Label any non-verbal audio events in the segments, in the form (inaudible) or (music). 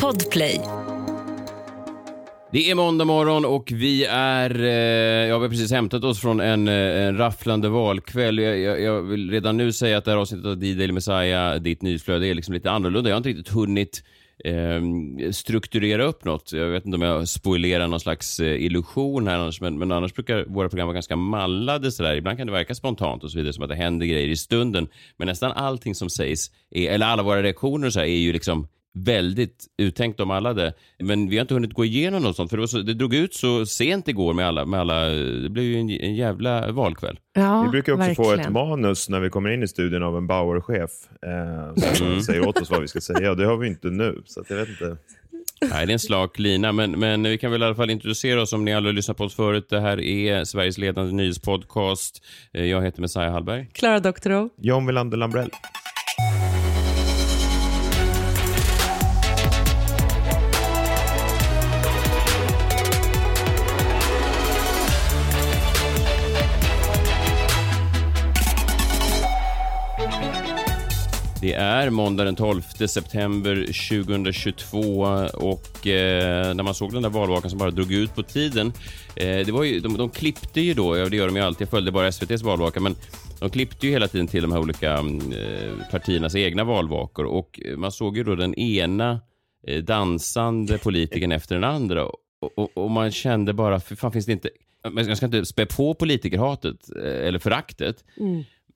Podplay. Det är måndag morgon och vi är, eh, ja, vi har precis hämtat oss från en, eh, en rafflande valkväll. Jag, jag, jag vill redan nu säga att det här avsnittet av D-Daily Messiah, ditt nyhetsflöde, är liksom lite annorlunda. Jag har inte riktigt hunnit eh, strukturera upp något. Jag vet inte om jag spoilerar någon slags eh, illusion här annars, men, men annars brukar våra program vara ganska mallade sådär. Ibland kan det verka spontant och så vidare, som att det händer grejer i stunden. Men nästan allting som sägs, är, eller alla våra reaktioner så här, är ju liksom väldigt uttänkt om alla det. Men vi har inte hunnit gå igenom något sånt, för det, var så, det drog ut så sent igår med alla, med alla det blev ju en, en jävla valkväll. Ja, vi brukar också få verkligen. ett manus när vi kommer in i studion av en Bauer-chef eh, som säger åt oss vad vi ska säga det har vi inte nu. Så att jag vet inte. Nej, det är en slak lina, men, men vi kan väl i alla fall introducera oss om ni aldrig har lyssnat på oss förut. Det här är Sveriges ledande nyhetspodcast. Eh, Jag heter Messiah Hallberg. Klara Doktorow. John Wilander Lambrell. Det är måndag den 12 september 2022 och eh, när man såg den där valvakan som bara drog ut på tiden. Eh, det var ju, de, de klippte ju då, det gör de ju alltid, jag följde bara SVTs valvaka, men de klippte ju hela tiden till de här olika eh, partiernas egna valvakor och man såg ju då den ena eh, dansande politikern efter den andra och, och, och man kände bara, för fan finns det inte, jag ska inte spä på politikerhatet eh, eller föraktet,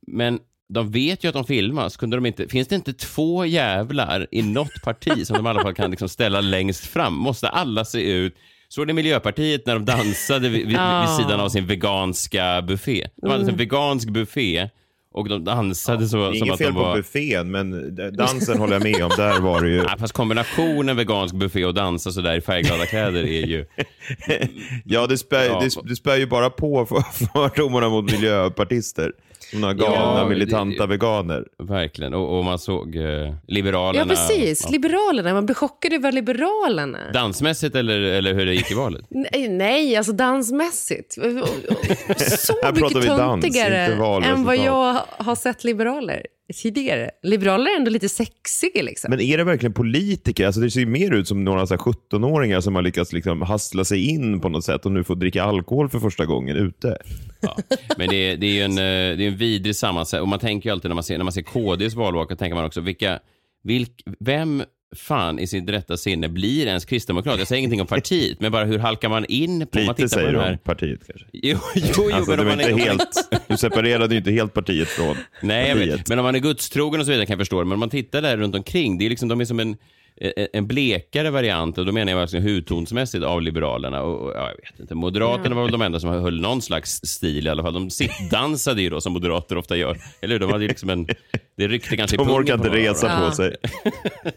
men de vet ju att de filmas. Kunde de inte, finns det inte två jävlar i något parti som de i alla fall kan liksom ställa längst fram? Måste alla se ut... Såg ni Miljöpartiet när de dansade vid, vid, Ja. vid sidan av sin veganska buffé? De hade en vegansk buffé och de dansade så, Det är som inget att fel de på var... buffén, men dansen håller jag med om. Där var det ju... (laughs) Nej, fast kombinationen vegansk buffé och dansa sådär i färgglada kläder är ju... (laughs) Ja, det spär, Ja. det, det spär ju bara på för- (laughs) fördomarna mot miljöpartister. Några galna Ja, militanta det- veganer. Verkligen. Och, och man såg eh, Liberalerna... Ja, precis. Ja. Liberalerna. Man blir chockad över Liberalerna. Dansmässigt eller, eller hur det gick i valet? (laughs) Nej, nej, alltså dansmässigt. Så mycket dans, töntigare valresultat. än vad jag har sett liberaler tidigare. Liberaler är ändå lite sexiga liksom. Men är det verkligen politiker? Alltså det ser ju mer ut som några så här 17-åringar som har lyckats liksom hassla sig in på något sätt och nu får dricka alkohol för första gången ute. Ja. Men det är, det är ju en, eh, det är en vidrig sammansättning. Och man tänker ju alltid när man ser, när man ser KDs valvaka, tänker man också, vilka, vilk, vem fan i sitt rätta sinne blir ens kristdemokrat? Jag säger ingenting om partiet, men bara hur halkar man in på... om man Lite tittar på säger den du här... om partiet kanske. Jo, jo, jo Alltså, men du, om var man inte är... helt, du separerade ju inte helt partiet från Nej, partiet. vet. Men om man är gudstrogen och så vidare kan jag förstå det. Men om man tittar där runt omkring, det är liksom, de är som en, en blekare variant, och då menar jag verkligen hudtonsmässigt, av Liberalerna. Och, och, ja, jag vet inte, Moderaterna var väl de enda som höll någon slags stil i alla fall. De sittdansade ju då, som moderater ofta gör. Eller hur? De hade liksom en... Det ryckte kanske De på inte resa på Ja. sig.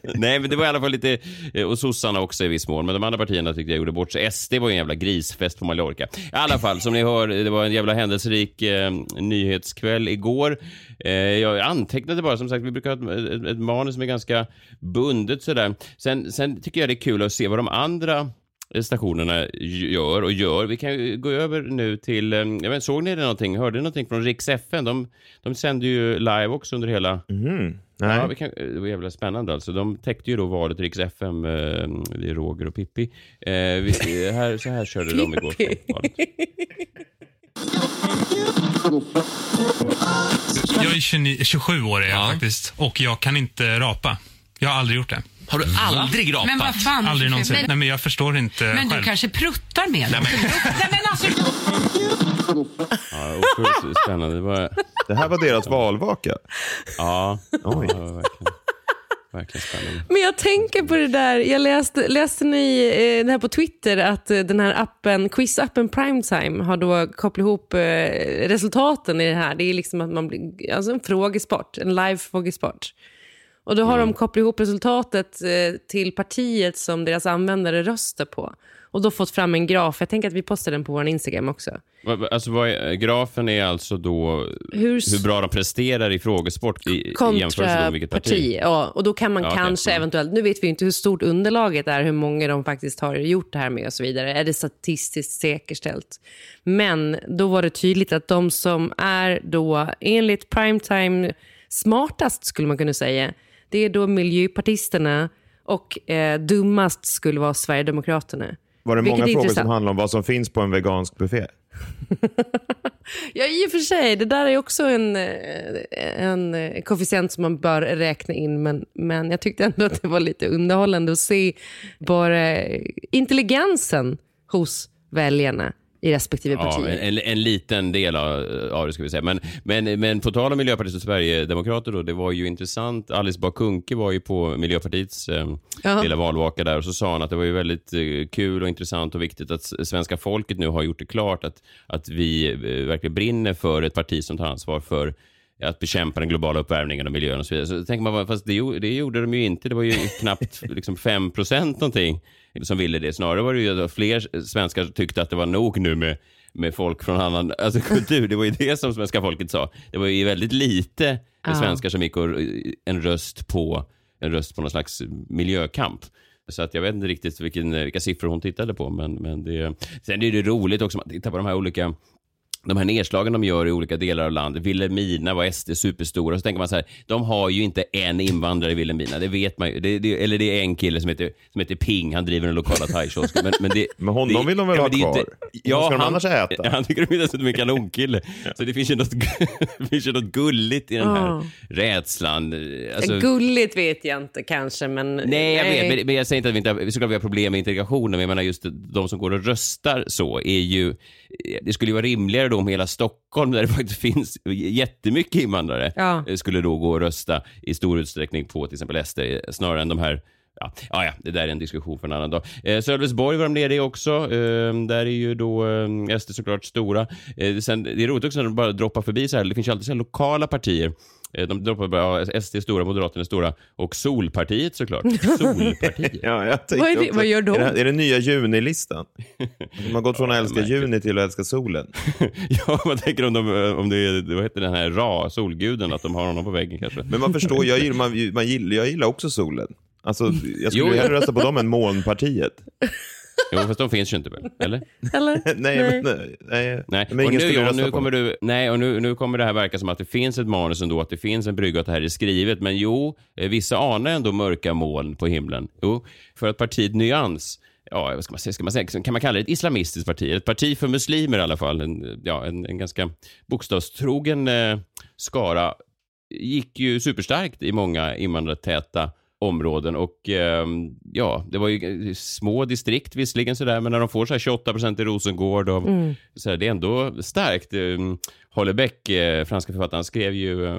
(laughs) Nej, men det var i alla fall lite... eh, Och sossarna också i viss mån. Men de andra partierna tyckte jag gjorde bort sig. SD var ju en jävla grisfest på Mallorca. I alla fall, som ni hör, det var en jävla händelserik eh, nyhetskväll igår. Eh, jag antecknade bara, som sagt, vi brukar ha ett, ett, ett manus som är ganska bundet sådär. Sen, sen tycker jag det är kul att se vad de andra stationerna gör och gör. Vi kan gå över nu till, eh, jag vet, såg ni det någonting, hörde ni någonting från Riks FN? De, de sänder ju live också under hela Mhm. Nej. Ja, vi kan, det var jävla spännande alltså. De täckte ju då valet Riks FM, eh, det är Roger och Pippi. Eh, vi, här, så här körde de igår. (laughs) Jag är 29, 27 år är jag faktiskt och jag kan inte rapa. Jag har aldrig gjort det. Har du aldrig rapat? Men vad fan. Aldrig någonsin. Men, Nej, men jag förstår inte men du själv. kanske pruttar med Nej, men, Nej, men alltså, Ja, otroligt spännande. Det var, Det här var deras valvaka. ja, Oj. ja, verkligen, spännande. Men jag tänker på det där, jag läste, läste ni eh, det här på Twitter att eh, den här appen, quizappen Primetime har då kopplat ihop eh, resultaten i det här. Det är liksom att man blir, alltså en frågesport, en live frågesport. Och då har de kopplat ihop resultatet eh, till partiet som deras användare röstar på. Och då fått fram en graf. Jag tänker att vi postar den på vår Instagram också. Alltså, är, grafen är alltså då Hur, hur bra de presterar i frågesport i, i jämförelse kontra med vilket parti. parti. Ja, och då kan man Ja, kanske Mm. eventuellt, nu vet vi inte hur stort underlaget är, hur många de faktiskt har gjort det här med och så vidare. Är det statistiskt säkerställt? Men då var det tydligt att de som är då enligt primetime smartast skulle man kunna säga, det är då miljöpartisterna Och eh, dummast skulle vara Sverigedemokraterna. Var det Vilket många frågor som handlar om vad som finns på en vegansk buffé? (laughs) Ja, i och för sig. Det där är också en, eh, en eh, koefficient som man bör räkna in. Men, men jag tyckte ändå att det var lite underhållande att se bara intelligensen hos väljarna i respektive Ja, partier. en, en liten del av, av det ska vi säga. Men, men, men på tal om Miljöpartiet och Sverigedemokrater då, det var ju intressant. Alice Bah Kuhnke var ju på Miljöpartiets eh, lilla valvaka där och så sa han att det var ju väldigt eh, kul och intressant och viktigt att svenska folket nu har gjort det klart att, att vi eh, verkligen brinner för ett parti som tar ansvar för att bekämpa den globala uppvärmningen och miljön och så vidare. Så tänker man, fast det, det gjorde de ju inte. Det var ju (laughs) knappt liksom 5 procent någonting som ville det. Snarare var det ju att fler svenskar tyckte att det var nog nu med, med folk från annan alltså, (laughs) kultur. Det var ju det som svenska folket sa. Det var ju väldigt lite Ja. svenskar som gick och en röst på en röst på någon slags miljökamp. Så att jag vet inte riktigt vilken, vilka siffror hon tittade på. Men, men det, sen är det roligt också att titta på de här olika de här nedslagen de gör i olika delar av landet. Vilhelmina var SD superstora. Så tänker man så här, de har ju inte en invandrare i Vilhelmina. Det vet man ju. Det, det, eller det är en kille som heter, som heter Ping. Han driver den lokala thaikiosken. Men, men, det, Men honom det, vill de väl ha kvar? Vad ska de annars äta? (laughs) Han tycker de är en kanonkille. Så det finns ju något, (laughs) det finns ju något gulligt i den här Ja. rädslan. Alltså, Gulligt vet jag inte kanske, men... Nej, jag vet, men, men jag säger inte att vi inte har, vi skulle ha problem med integrationen, men jag menar just de som går och röstar så är ju, det skulle ju vara rimligare då om hela Stockholm, där det faktiskt finns jättemycket invandrare, Ja. eh, skulle då gå och rösta i stor utsträckning på till exempel SD, snarare än de här Ja, ja, ja, det där är en diskussion för en annan dag. Eh, Sölvesborg var de nere i också. Eh, där är ju då eh, SD såklart stora. Eh, sen, det är roligt också när de bara droppar förbi så här. Det finns ju alltid så här lokala partier. Eh, de droppar bara, SD är stora, Moderaterna är stora och Solpartiet såklart. (laughs) Solpartiet. Ja, jag Vad är det- också- vad gör de? Är det, är det nya junilistan? (laughs) De har gått från att älska juni till att älska solen. (laughs) ja, vad tänker du om, de, om det är, vad heter den här Ra, solguden, att de har honom på väggen kanske? Men man förstår, jag gillar, man, man gillar, jag gillar också solen. Alltså, jag skulle Jo, hellre rösta på dem än molnpartiet. Jo, fast de finns ju inte väl? Eller? (laughs) Eller? (laughs) nej, men nej. nej. Nej, Men och ingen nu, rösta nu kommer du, nej, och nu, nu kommer det här verka som att det finns ett manus ändå, att det finns en brygga, att det här är skrivet. Men jo, eh, vissa anar ändå mörka moln på himlen. Jo, för att partiet Nyans Ja, vad ska man säga? Ska man säga? Kan man kalla det ett islamistiskt parti? Ett parti för muslimer i alla fall. En, ja, en, en ganska bokstavstrogen eh, skara gick ju superstarkt i många invandrartäta områden. Och eh, ja, det var ju små distrikt visserligen sådär, men när de får så här 28 procent i Rosengård och så här, det är ändå starkt. Eh, Hollebeck, eh, franska författaren, skrev ju, eh,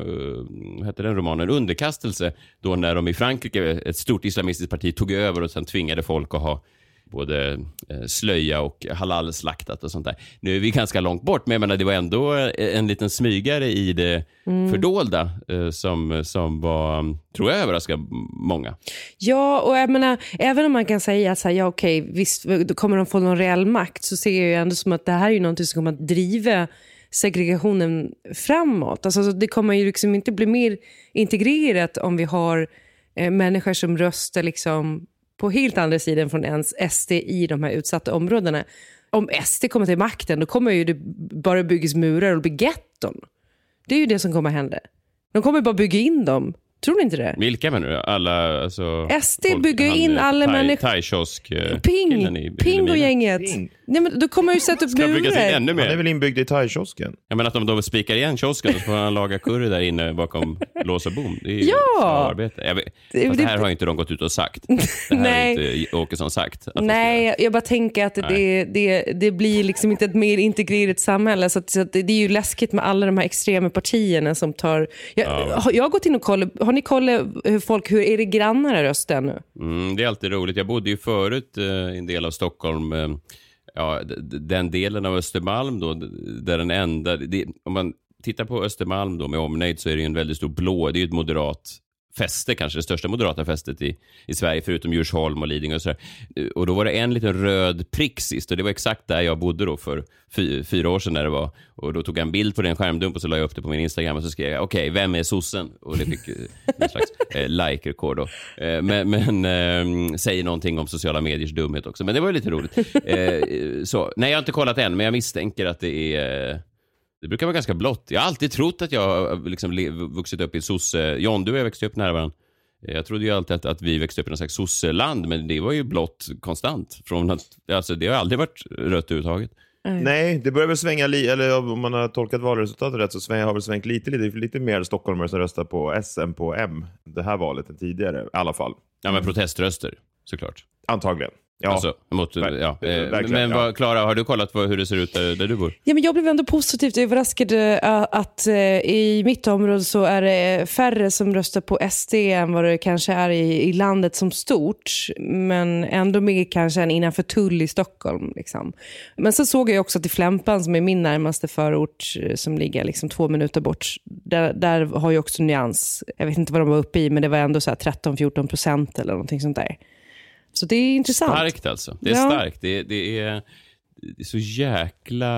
vad hette den romanen, Underkastelse, då när de i Frankrike, ett stort islamistiskt parti, tog över och sen tvingade folk att ha både eh, slöja och halal-slaktat och sånt där. Nu är vi ganska långt bort, men jag menar, det var ändå eh, en liten smygare i det fördolda eh, som, som var, tror jag, överraskade många. Ja, och jag menar, även om man kan säga att ja, okej, visst då kommer de få någon reell makt så ser jag ju ändå som att det här är någonting som kommer att driva segregationen framåt. Alltså, det kommer ju liksom inte bli mer integrerat om vi har eh, människor som röstar liksom på helt andra sidan från ens SD i de här utsatta områdena. Om SD kommer till makten då kommer ju det bara byggas murar och bli getton. Det är ju det som kommer hända. De kommer bara bygga in dem. Tror ni inte det? Vilka menar du? Alla, alltså... SD bygger in alla människor- Thai-kiosk... eh, Ping! i Ping och gänget. Ping. Nej, men då kommer man ju sätta upp Ska byggas in murar. ännu Han är mer? väl inbyggd i thaikiosken? Jag menar att om de spikar igen kiosken så får han laga curry där inne bakom (laughs) lås och bom. Det är ju Ja! slavarbete. Jag vet, Det- det här har ju inte de gått ut och sagt. Det här Nej. har inte Åkesson sagt. Nej, jag bara tänker att det, det, det blir liksom inte ett mer integrerat samhälle. Så, att, så att det, det är ju läskigt med alla de här extrema partierna som tar... Jag, har, jag har gått in och kollat, ni koll hur folk, hur är det grannar röstar nu? Mm, det är alltid roligt. Jag bodde ju förut eh, i en del av Stockholm, eh, ja, den delen av Östermalm då, där den enda, det, om man tittar på Östermalm då med omnejd så är det ju en väldigt stor blå, det är ju ett moderat fäste, kanske det största moderata fästet i, i Sverige, förutom Djursholm och Lidingö och sådär. Och då var det en liten röd prick sist och det var exakt där jag bodde då för fy, fyra år sedan när det var. Och då tog jag en bild på den skärmdump och så la jag upp det på min Instagram och så skrev jag okej, vem är sossen? Och det fick eh, någon slags eh, like-rekord då. Eh, men men eh, säger någonting om sociala mediers dumhet också. Men det var ju lite roligt. Eh, så, nej, jag har inte kollat än, men jag misstänker att det är eh, det brukar vara ganska blått. Jag har alltid trott att jag har liksom vuxit upp i sosse... John, du och jag växte upp nära varandra. Jag trodde ju alltid att, att vi växte upp i något slags sosseland, men det var ju blått konstant. Från att, alltså, det har aldrig varit rött överhuvudtaget. Nej, det börjar väl svänga, li- eller om man har tolkat valresultatet rätt så sväng, har väl svängt lite, lite. Det är lite mer stockholmare som röstar på S än på M det här valet än tidigare, i alla fall. Ja, men proteströster, såklart. Antagligen. Ja. Alltså, mot, ja. eh, verkligen, Men ja. vad, Klara, har du kollat hur det ser ut där, där du bor? Ja, men jag blev ändå positivt överraskad eh, att eh, i mitt område så är det färre som röstar på SD än vad det kanske är i, i landet som stort. Men ändå mer kanske än innanför tull i Stockholm. Liksom. Men så såg jag också att i Flämpan som är min närmaste förort som ligger liksom två minuter bort. Där, där har ju också nyans. Jag vet inte vad de var uppe i men det var ändå så här 13-14 procent eller någonting sånt där. Så det är intressant. Starkt alltså. Det är Ja. starkt. Det, det, är, det är så jäkla...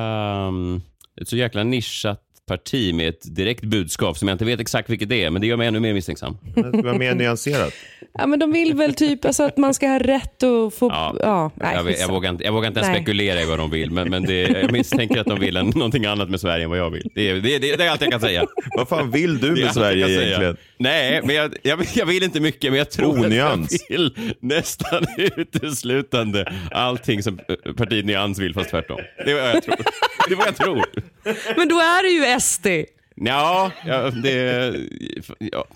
mm, Ett så jäkla nischat parti med ett direkt budskap som jag inte vet exakt vilket det är, men det gör mig ännu mer misstänksam. Det vara mer nyanserat. Ja, men de vill väl typ alltså, att man ska ha rätt att få... Ja, Ja, nej, jag, vet- jag, vågar inte, jag vågar inte ens Nej. spekulera i vad de vill, men, men det, jag misstänker att de vill en, någonting annat med Sverige än vad jag vill. Det är, det, det, det är allt jag kan säga. Vad fan vill du med Sverige säga. egentligen? Nej, men jag, jag, jag vill inte mycket, men jag tror Onyans. att jag vill nästan (laughs) uteslutande allting som eh, partiet Nyans vill, fast tvärtom. Det är vad jag tror. Det är vad jag tror. Men då är det ju SD. Ja, ja det... Ja,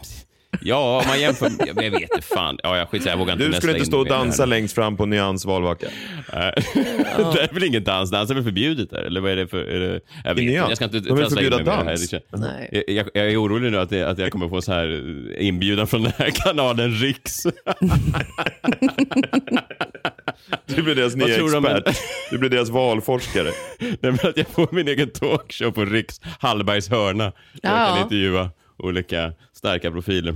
ja om man jämför... Jag vet inte fan. Ja, jag skitsamma, jag vågar inte Du skulle inte in stå och dansa längst fram på Nyans valvaka. (laughs) Det är väl ingen dans? Dans är väl förbjudet där? Eller vad är det för... Är det, jag, vet, jag ska inte De vill förbjuda dans. Nej. Jag, jag, jag är orolig nu att, det, att jag kommer få så här inbjudan från den här kanalen Riks. Du blir deras nya tror de om- expert. Du blir deras valforskare. (laughs) Nej, men att jag får min egen talkshow på Riks Hallbergs hörna. Där jag Ja. kan intervjua olika starka profiler.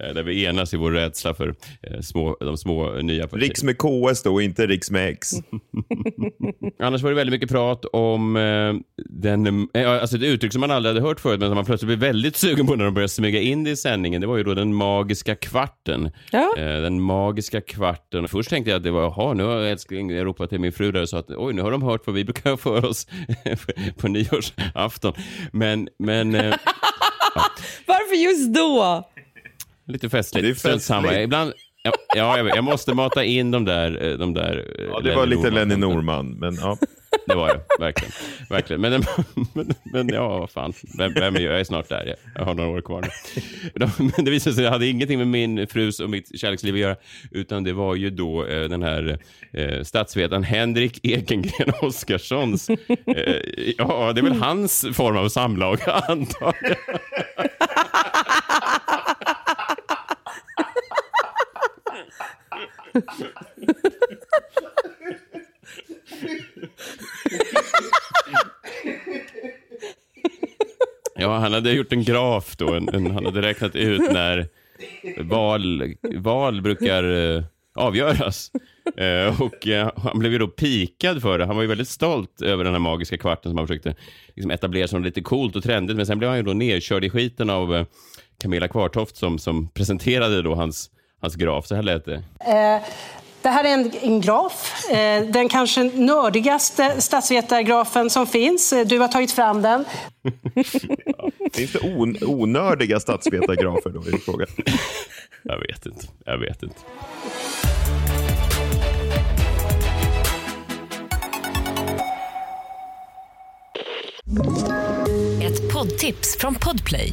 eh, Där vi enas i vår rädsla för eh, små, de små eh, nya partierna. Riks med KS då, och inte Riks med X. (laughs) Annars var det väldigt mycket prat om den, alltså ett uttryck som man aldrig hade hört förut, men som man plötsligt blev väldigt sugen på när de började smyga in det i sändningen. Det var ju då den magiska kvarten. Ja. Den magiska kvarten. Först tänkte jag att det var, jaha, nu har älskling ropat till min fru där och sa att oj, nu har de hört vad vi brukar för oss (laughs) på nyårsafton. Men, men (laughs) (laughs) Varför just då? lite festligt. Det är Strunt samma. festligt. Ibland, ja, ja, jag, jag måste mata in de där, eh, de där eh, Ja, det var lite Lenny. Norman, men ja. Det var det, verkligen. verkligen. Men, men, men ja, vad fan. Vem, vem är jag? Jag är snart där. Jag har några år kvar. nu. Men det visade sig att det hade ingenting med min frus och mitt kärleksliv att göra, utan det var ju då eh, den här eh, statsvetaren Henrik Ekengren Oskarssons, eh, ja, det är väl hans form av samlag, (laughs) antar jag. Ja, han hade gjort en graf då. En, en, han hade räknat ut när val, val brukar eh, avgöras. Eh, och eh, Han blev ju då pikad för det. Han var ju väldigt stolt över den här magiska kvarten som han försökte liksom, etablera som lite coolt och trendigt. Men sen blev han ju då nedkörd i skiten av eh, Camilla Kvartoft som, som presenterade då hans, hans graf. Så här lät det. Eh, det här är en, en graf, eh, den kanske nördigaste statsvetargrafen som finns. Eh, Du har tagit fram den. (laughs) Finns det on onördiga statsvetargrafer då? Är frågan. Jag vet inte. Jag vet inte. Ett poddtips från Podplay.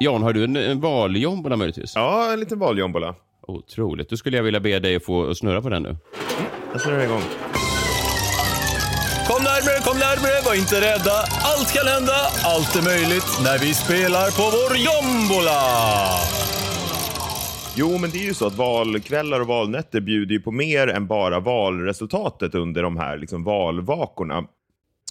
Jan, har du en, en valjombola möjligtvis? Ja, en liten valjombola. Otroligt. Då skulle jag vilja be dig att få snurra på den nu. Jag snurrar igång. Kom närmare, kom närmare, var inte rädda. Allt kan hända, allt är möjligt när vi spelar på vår jombola. Jo, men det är ju så att valkvällar och valnätter bjuder ju på mer än bara valresultatet under de här liksom, valvakorna.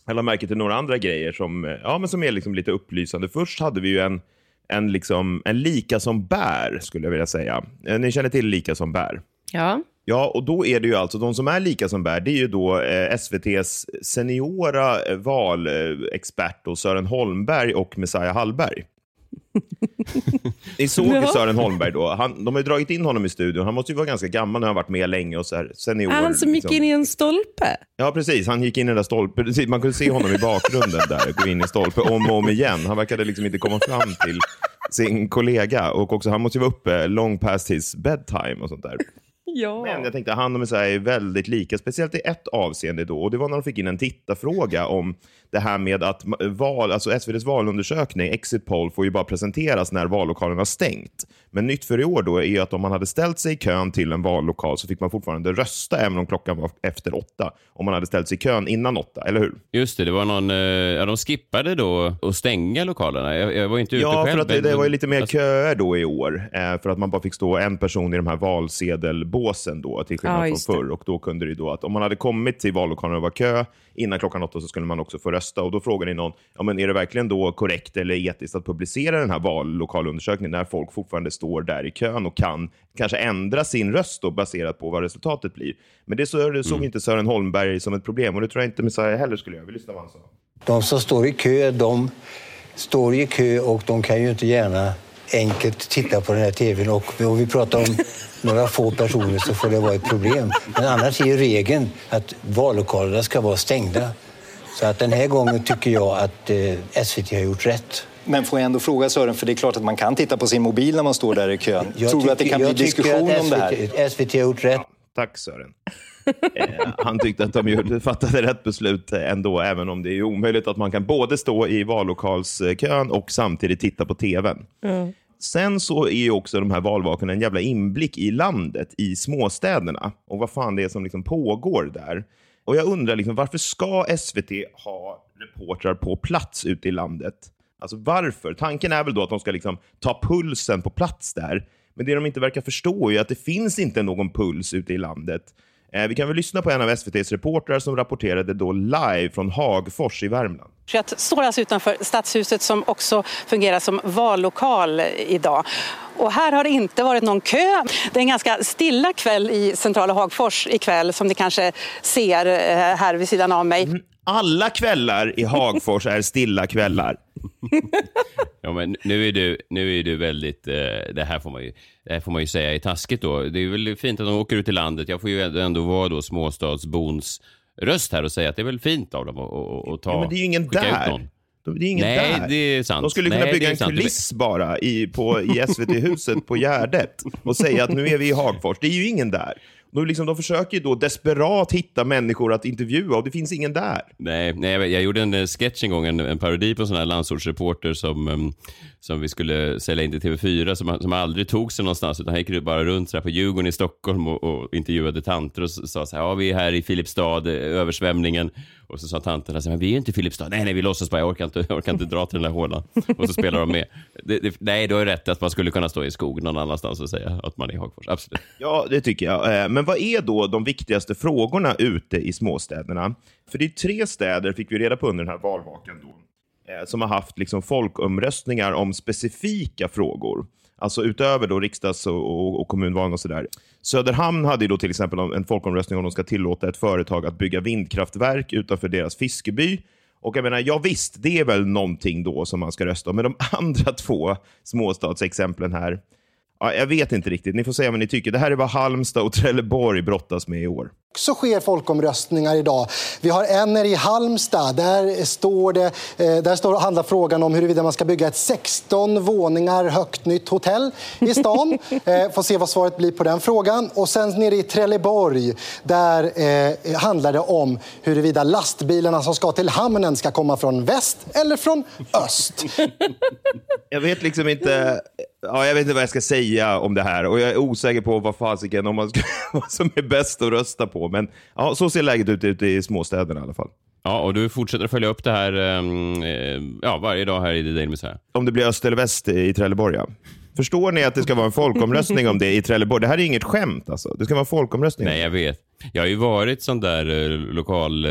Jag la märke till några andra grejer som, eh, ja, men som är liksom lite upplysande. Först hade vi ju en, en, liksom, en lika som bär, skulle jag vilja säga. Eh, Ni känner till lika som bär? Ja. Ja, och då är det ju alltså de som är lika som bär, det är ju då eh, SVTs seniora eh, valexpert Sören Holmberg och Messiah Hallberg. Ni såg ju. Sören Holmberg då. Han, de har ju dragit in honom i studion. Han måste ju vara ganska gammal när han har varit med länge och så här senior. Han som gick liksom. in i en stolpe? Ja, precis. Han gick in i den där stolpen. Precis, Man kunde se honom i bakgrunden där, gå in i stolpe om och om igen. Han verkade liksom inte komma fram till sin kollega. Och också, han måste ju vara uppe long past his bedtime och sånt där. Ja. Men jag tänkte, han och Messiah är väldigt lika, speciellt i ett avseende då. Och det var när de fick in en tittarfråga om det här med att val, alltså SVTs valundersökning, Exit Poll, får ju bara presenteras när vallokalen har stängt. Men nytt för i år då är att om man hade ställt sig i kön till en vallokal så fick man fortfarande rösta även om klockan var efter åtta. Om man hade ställt sig i kön innan åtta, eller hur? Just det, det var någon, eh, ja, de skippade då att stänga lokalerna. Jag, jag var inte ute Ja, själv. för att det, det var ju lite mer alltså, köer då i år. Eh, för att man bara fick stå en person i de här valsedelbåsen då, till Ja, skillnad från just det. förr. Och då kunde det då att om man hade kommit till vallokalen och var kö innan klockan åtta så skulle man också få rösta. Och då frågade någon, ja men är det verkligen då korrekt eller etiskt att publicera den här vallokalundersökningen när folk fortfarande står där i kön och kan kanske ändra sin röst då baserat på vad resultatet blir. Men det så, det såg inte Sören Holmberg som ett problem och det tror jag inte Messiah heller skulle göra. Vi lyssnar vad han sa. De som står i kö, de står i kö och de kan ju inte gärna enkelt titta på den här tvn. Och om vi pratar om (laughs) några få personer så får det vara ett problem. Men annars är ju regeln att vallokalerna ska vara stängda. Så att den här gången tycker jag att eh, SVT har gjort rätt. Men får jag ändå fråga Sören, för det är klart att man kan titta på sin mobil när man står där i kön. Jag Tror du att det kan bli diskussion att om det här? SVT, SVT har gjort rätt. Tack Sören. Eh, han tyckte att de fattade rätt beslut ändå, även om det är omöjligt att man kan både stå i vallokalskön och samtidigt titta på tvn. Sen så är ju också de här valvakorna en jävla inblick i landet, i småstäderna och vad fan det är som liksom pågår där. Och jag undrar, liksom, varför ska SVT ha reportrar på plats ute i landet? Alltså varför? Tanken är väl då att de ska liksom ta pulsen på plats där. Men det de inte verkar förstå är att det finns inte någon puls ute i landet. Eh, vi kan väl lyssna på en av SVTs reportrar som rapporterade då live från Hagfors i Värmland. Jag står alltså utanför Stadshuset som också fungerar som vallokal idag. Och här har det inte varit någon kö. Det är en ganska stilla kväll i centrala Hagfors ikväll som ni kanske ser eh, här vid sidan av mig. Alla kvällar i Hagfors är stilla kvällar. (laughs) Ja, men nu är du, nu är du väldigt, eh, det, här får man ju, det här får man ju säga är taskigt då. Det är väl fint att de åker ut i landet. Jag får ju ändå, vara då småstadsbons röst här och säga att det är väl fint av dem att, att, att ta, Ja, men det är ju ingen där. Det är ingen Nej, där. det är sant. De skulle Nej, kunna det bygga en sant. kuliss bara i, på, i SVT-huset på Gärdet och säga att nu är vi i Hagfors. Det är ju ingen där. De, liksom, de försöker ju då desperat hitta människor att intervjua och det finns ingen där. Nej, nej jag, gjorde en eh, sketch en gång, en, en parodi på en sån här landsortsreporter som, em, som vi skulle sälja in till TV4, som, som aldrig tog sig någonstans, utan han gick bara runt så här på Djurgården i Stockholm och, och intervjuade tanter och sa så här, ja vi är här i Filipstad, eh, översvämningen. Och så sa tanterna så här, men vi är ju inte i Filipstad, nej nej vi låtsas bara, jag orkar inte, (laughs) jag orkar inte dra till den där hålan. Och så spelar de med. Det, det, nej, du har rätt att man skulle kunna stå i skog någon annanstans och säga att man är i Hagfors, absolut. Ja, det tycker jag. Men vad är då de viktigaste frågorna ute i småstäderna? För det är tre städer, fick vi reda på under den här valvakan, då, eh, som har haft liksom folkomröstningar om specifika frågor. Alltså utöver då riksdags och, och, och kommunvalen och sådär. Söderhamn hade ju då till exempel en folkomröstning om de ska tillåta ett företag att bygga vindkraftverk utanför deras fiskeby. Och jag menar, ja visst, det är väl någonting då som man ska rösta om. Men de (laughs) andra två småstadsexemplen här, ja, jag vet inte riktigt. Ni får säga vad ni tycker. Det här är vad Halmstad och Trelleborg brottas med i år också sker folkomröstningar idag. Vi har en i Halmstad. Där står det, eh, där står, handlar frågan om huruvida man ska bygga ett 16 våningar högt nytt hotell i stan. (laughs) eh, får se vad svaret blir på den frågan. Och sen nere i Trelleborg, där eh, handlar det om huruvida lastbilarna som ska till hamnen ska komma från väst eller från öst. (laughs) Jag vet liksom inte, ja, jag vet inte vad jag ska säga om det här och jag är osäker på vad fasiken om man ska, (laughs) vad som är bäst att rösta på. Men ja, så ser läget ut ute i småstäderna i alla fall. Ja, och du fortsätter att följa upp det här em, eh, ja, varje dag här i The Daily Messiah. Om det blir öst eller väst i Trelleborg, ja. Förstår ni att det ska vara en folkomröstning om det i Trelleborg? Det här är inget skämt alltså. Det ska vara en folkomröstning. Nej, jag vet. Jag har ju varit sån där eh, lokal eh,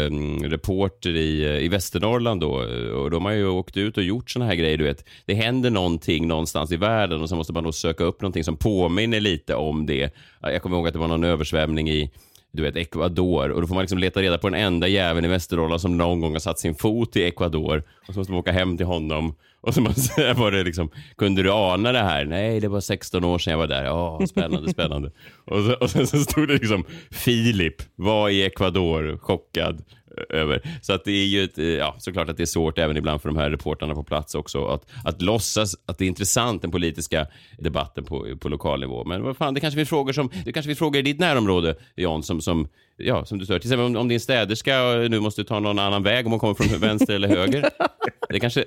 reporter i, eh, i Västernorrland då eh, och de har ju åkt ut och gjort såna här grejer. Du vet. Det händer någonting någonstans i världen och så måste man då söka upp någonting som påminner lite om det. Jag kommer ihåg att det var någon översvämning i du vet, Ecuador och då får man liksom leta reda på den enda jäveln i Västernorrland som någon gång har satt sin fot i Ecuador och så måste man åka hem till honom och så måste, (laughs) var det liksom, kunde du ana det här? Nej, det var 16 år sedan jag var där. Ja, spännande, spännande. Och, så, och sen så stod det liksom Filip var i Ecuador, chockad över. Så att det är ju ett, eh, ja, såklart att det är svårt även ibland för de här reportrarna på plats också att, att låtsas att det är intressant den politiska debatten på, på lokal nivå. Men vad fan, det kanske finns frågor som, det kanske finns frågor i ditt närområde, Jan, som, som, ja, som du stör. Till exempel om, om din städerska nu måste ta någon annan väg om hon kommer från vänster eller höger. (laughs) Det kanske...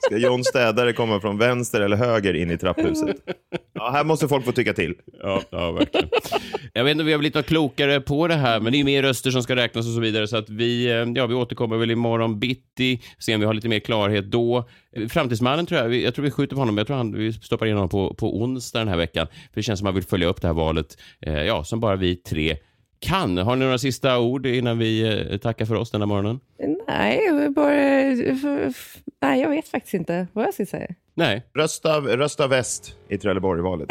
Ska John Städare komma från vänster eller höger in i trapphuset? Ja, här måste folk få tycka till. Ja, ja verkligen. Jag vet inte om vi har blivit något klokare på det här, men det är ju mer röster som ska räknas och så vidare. Så att vi, eh, ja, vi återkommer väl imorgon bitti, se om vi har lite mer klarhet då. Framtidsmannen tror jag, jag tror vi skjuter på honom, jag tror han, vi stoppar in honom på, på onsdag den här veckan. För det känns som att man vill följa upp det här valet, eh, ja, som bara vi tre kan. Har ni några sista ord innan vi eh, tackar för oss den här morgonen? Nej, bara... Nej, jag vet faktiskt inte vad jag ska säga. Nej. Rösta, rösta väst i Trelleborg-valet.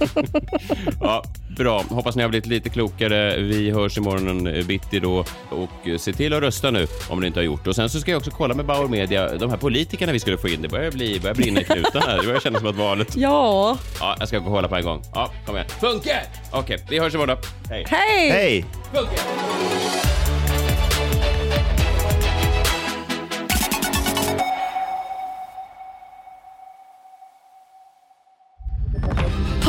(laughs) ja, bra. Hoppas ni har blivit lite klokare. Vi hörs imorgon bitti då och se till att rösta nu om ni inte har gjort det. Och sen så ska jag också kolla med Bauer Media, de här politikerna vi skulle få in. Det börjar, bli, börjar brinna i knutarna här. Det börjar kännas som att valet... Ja. Ja, jag ska gå och kolla på en gång. Ja, kom igen. Funkar! Okej, vi hörs imorgon då. Hej. Hej! Hej! Funkar!